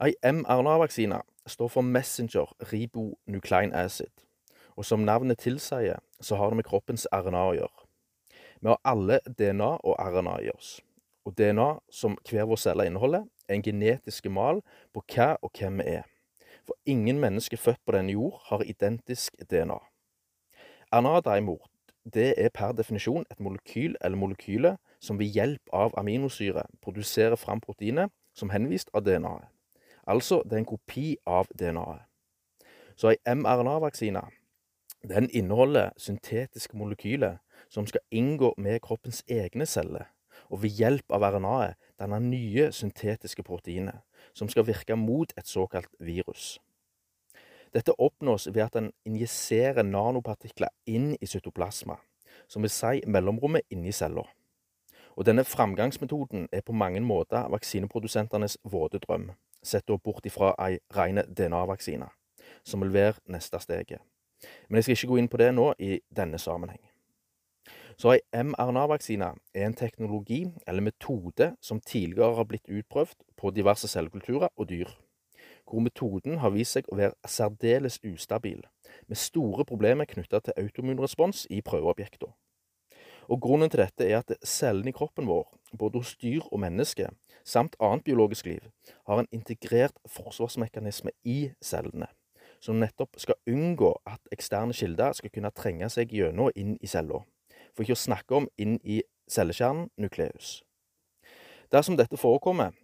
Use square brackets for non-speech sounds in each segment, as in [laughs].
Ei mRNA-vaksine står for Messenger ribonuclein acid, og som navnet tilsier, så har det med kroppens RNA å gjøre. Vi har alle DNA og RNA i oss, og DNA, som hver vår celle inneholder, er en genetisk mal på hva og hvem vi er. For ingen mennesker født på denne jord har identisk DNA. RNA derimot, det er per definisjon et molekyl eller molekyler som ved hjelp av aminosyre produserer fram proteinet som henvist av DNA-et. Altså, det er en kopi av DNA-et. Så ei mRNA-vaksine den inneholder syntetiske molekyler som skal inngå med kroppens egne celler, og ved hjelp av RNA-et danne nye syntetiske proteiner, som skal virke mot et såkalt virus. Dette oppnås ved at en injiserer nanopartikler inn i cytoplasma, som vil si mellomrommet inni cella. Og denne framgangsmetoden er på mange måter vaksineprodusentenes våte drøm, sett da bort ifra ei ren DNA-vaksine, som vil være neste steget. Men jeg skal ikke gå inn på det nå i denne sammenheng. Så ei mRNA-vaksine er en teknologi eller metode som tidligere har blitt utprøvd på diverse cellekulturer og dyr, hvor metoden har vist seg å være særdeles ustabil, med store problemer knytta til autoimmunrespons i prøveobjekter. Og Grunnen til dette er at cellene i kroppen vår, både hos dyr og mennesker, samt annet biologisk liv, har en integrert forsvarsmekanisme i cellene, som nettopp skal unngå at eksterne kilder skal kunne trenge seg gjennom inn i cella, for ikke å snakke om inn i cellekjernen, nukleus. Dersom dette forekommer,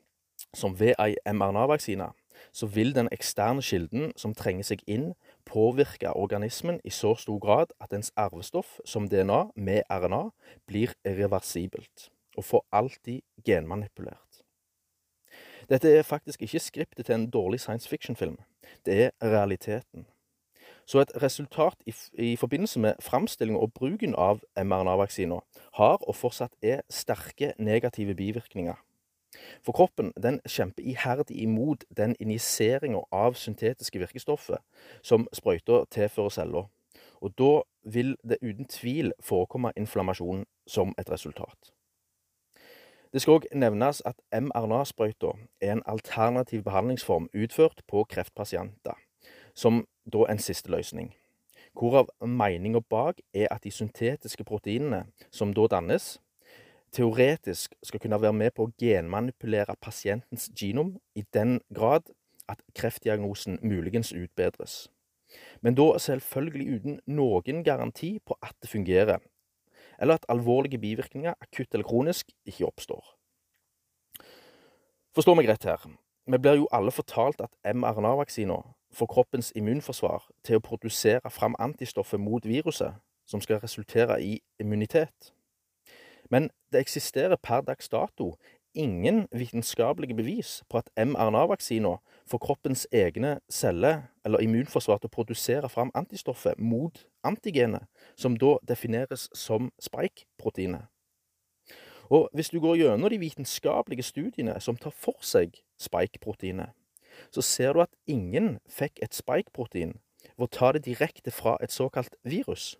som ved ei mRNA-vaksine, så vil den eksterne kilden som trenger seg inn, påvirke organismen i så stor grad at ens arvestoff, som DNA med RNA, blir reversibelt og for alltid genmanipulert. Dette er faktisk ikke skriptet til en dårlig science fiction-film. Det er realiteten. Så et resultat i, i forbindelse med framstillinga og bruken av mRNA-vaksiner har og fortsatt er sterke negative bivirkninger for kroppen den kjemper iherdig imot den injiseringa av syntetiske virkestoffer som sprøyta tilfører cella, og da vil det uten tvil forekomme inflammasjon som et resultat. Det skal òg nevnes at mRNA-sprøyta er en alternativ behandlingsform utført på kreftpasienter, som da en siste løsning. Hvorav meninga bak er at de syntetiske proteinene som da dannes, teoretisk skal kunne være med på å genmanipulere pasientens genom i den grad at kreftdiagnosen muligens utbedres. Men da selvfølgelig uten noen garanti på at det fungerer, eller at alvorlige bivirkninger, akutt eller kronisk, ikke oppstår. Forstå meg rett her. Vi blir jo alle fortalt at mRNA-vaksiner får kroppens immunforsvar til å produsere fram antistoffet mot viruset, som skal resultere i immunitet. Men det eksisterer per dags dato ingen vitenskapelige bevis på at mRNA-vaksiner får kroppens egne celler eller immunforsvar til å produsere fram antistoffet mot antigenet, som da defineres som spike-proteinet. Og hvis du går gjennom de vitenskapelige studiene som tar for seg spike-proteinet, så ser du at ingen fikk et spike-protein ved å ta det direkte fra et såkalt virus.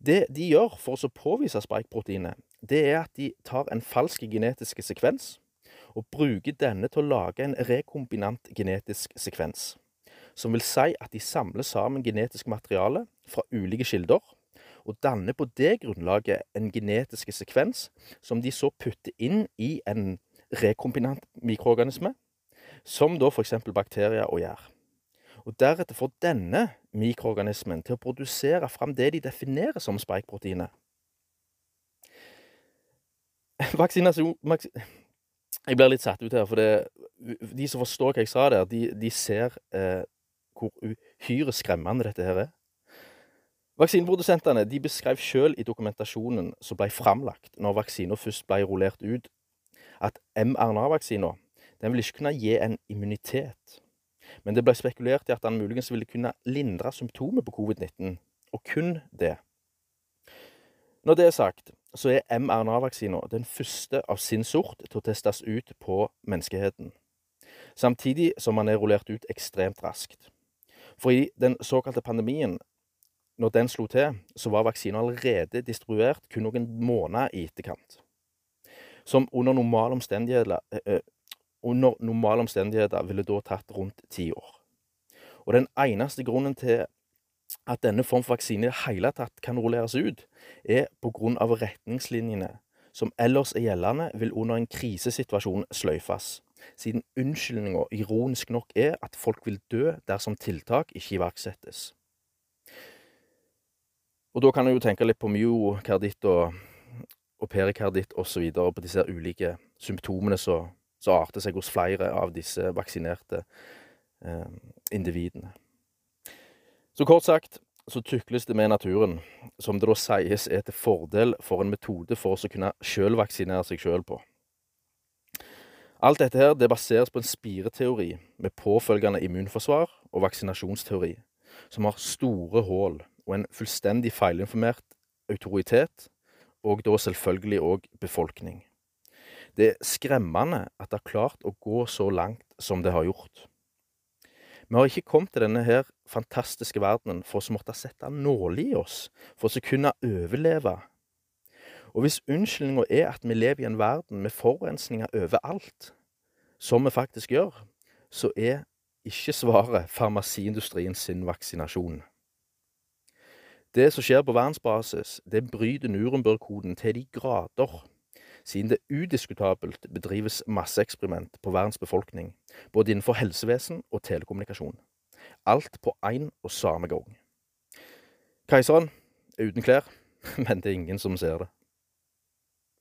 Det de gjør for å påvise spike-proteinet, det er at de tar en falsk genetisk sekvens og bruker denne til å lage en rekombinant genetisk sekvens. Som vil si at de samler sammen genetisk materiale fra ulike kilder, og danner på det grunnlaget en genetisk sekvens som de så putter inn i en rekombinant mikroorganisme, som da f.eks. bakterier og gjær og deretter får denne mikroorganismen til å produsere fram det de definerer som spike-proteinet. Vaksinasjon Jeg blir litt satt ut her, for det, de som forstår hva jeg sa der, de, de ser eh, hvor uhyre skremmende dette her er. Vaksineprodusentene de beskrev selv i dokumentasjonen som ble framlagt når vaksina først ble rullert ut, at mRNA-vaksina vil ikke kunne gi en immunitet men det ble spekulert i at den muligens ville kunne lindre symptomer på covid-19, og kun det. Når det er sagt, så er mRNA-vaksina den første av sin sort til å testes ut på menneskeheten, samtidig som man er rullert ut ekstremt raskt. For i den såkalte pandemien, når den slo til, så var vaksinen allerede distribuert kun noen måneder i etterkant. Som under normale omstendigheter, under normale omstendigheter ville da tatt rundt ti år. Og den eneste grunnen til at denne form for vaksine i det hele tatt kan rulleres ut, er av retningslinjene som ellers er gjeldende, vil under en krisesituasjon sløyfes, siden unnskyldninga ironisk nok er at folk vil dø dersom tiltak ikke iverksettes. Og da kan en jo tenke litt på myokarditt og, og perikarditt osv., på disse ulike symptomene som arter seg hos flere av disse vaksinerte eh, individene. Så kort sagt så tykles det med naturen, som det da sies er til fordel for en metode for oss å kunne sjølvaksinere seg sjøl på. Alt dette her det baseres på en spireteori med påfølgende immunforsvar og vaksinasjonsteori, som har store hull og en fullstendig feilinformert autoritet, og da selvfølgelig òg befolkning. Det er skremmende at det har klart å gå så langt som det har gjort. Vi har ikke kommet til denne her fantastiske verdenen for å måtte sette nåler i oss, for å kunne overleve. Og hvis unnskyldninga er at vi lever i en verden med forurensninger overalt, som vi faktisk gjør, så er ikke svaret farmasiindustrien sin vaksinasjon. Det som skjer på verdensbasis, det bryter Nuremberg-koden til de grader siden det udiskutabelt bedrives masseeksperiment på verdens befolkning, både innenfor helsevesen og telekommunikasjon. Alt på én og samme gang. Keiseren er uten klær, [laughs] men det er ingen som ser det.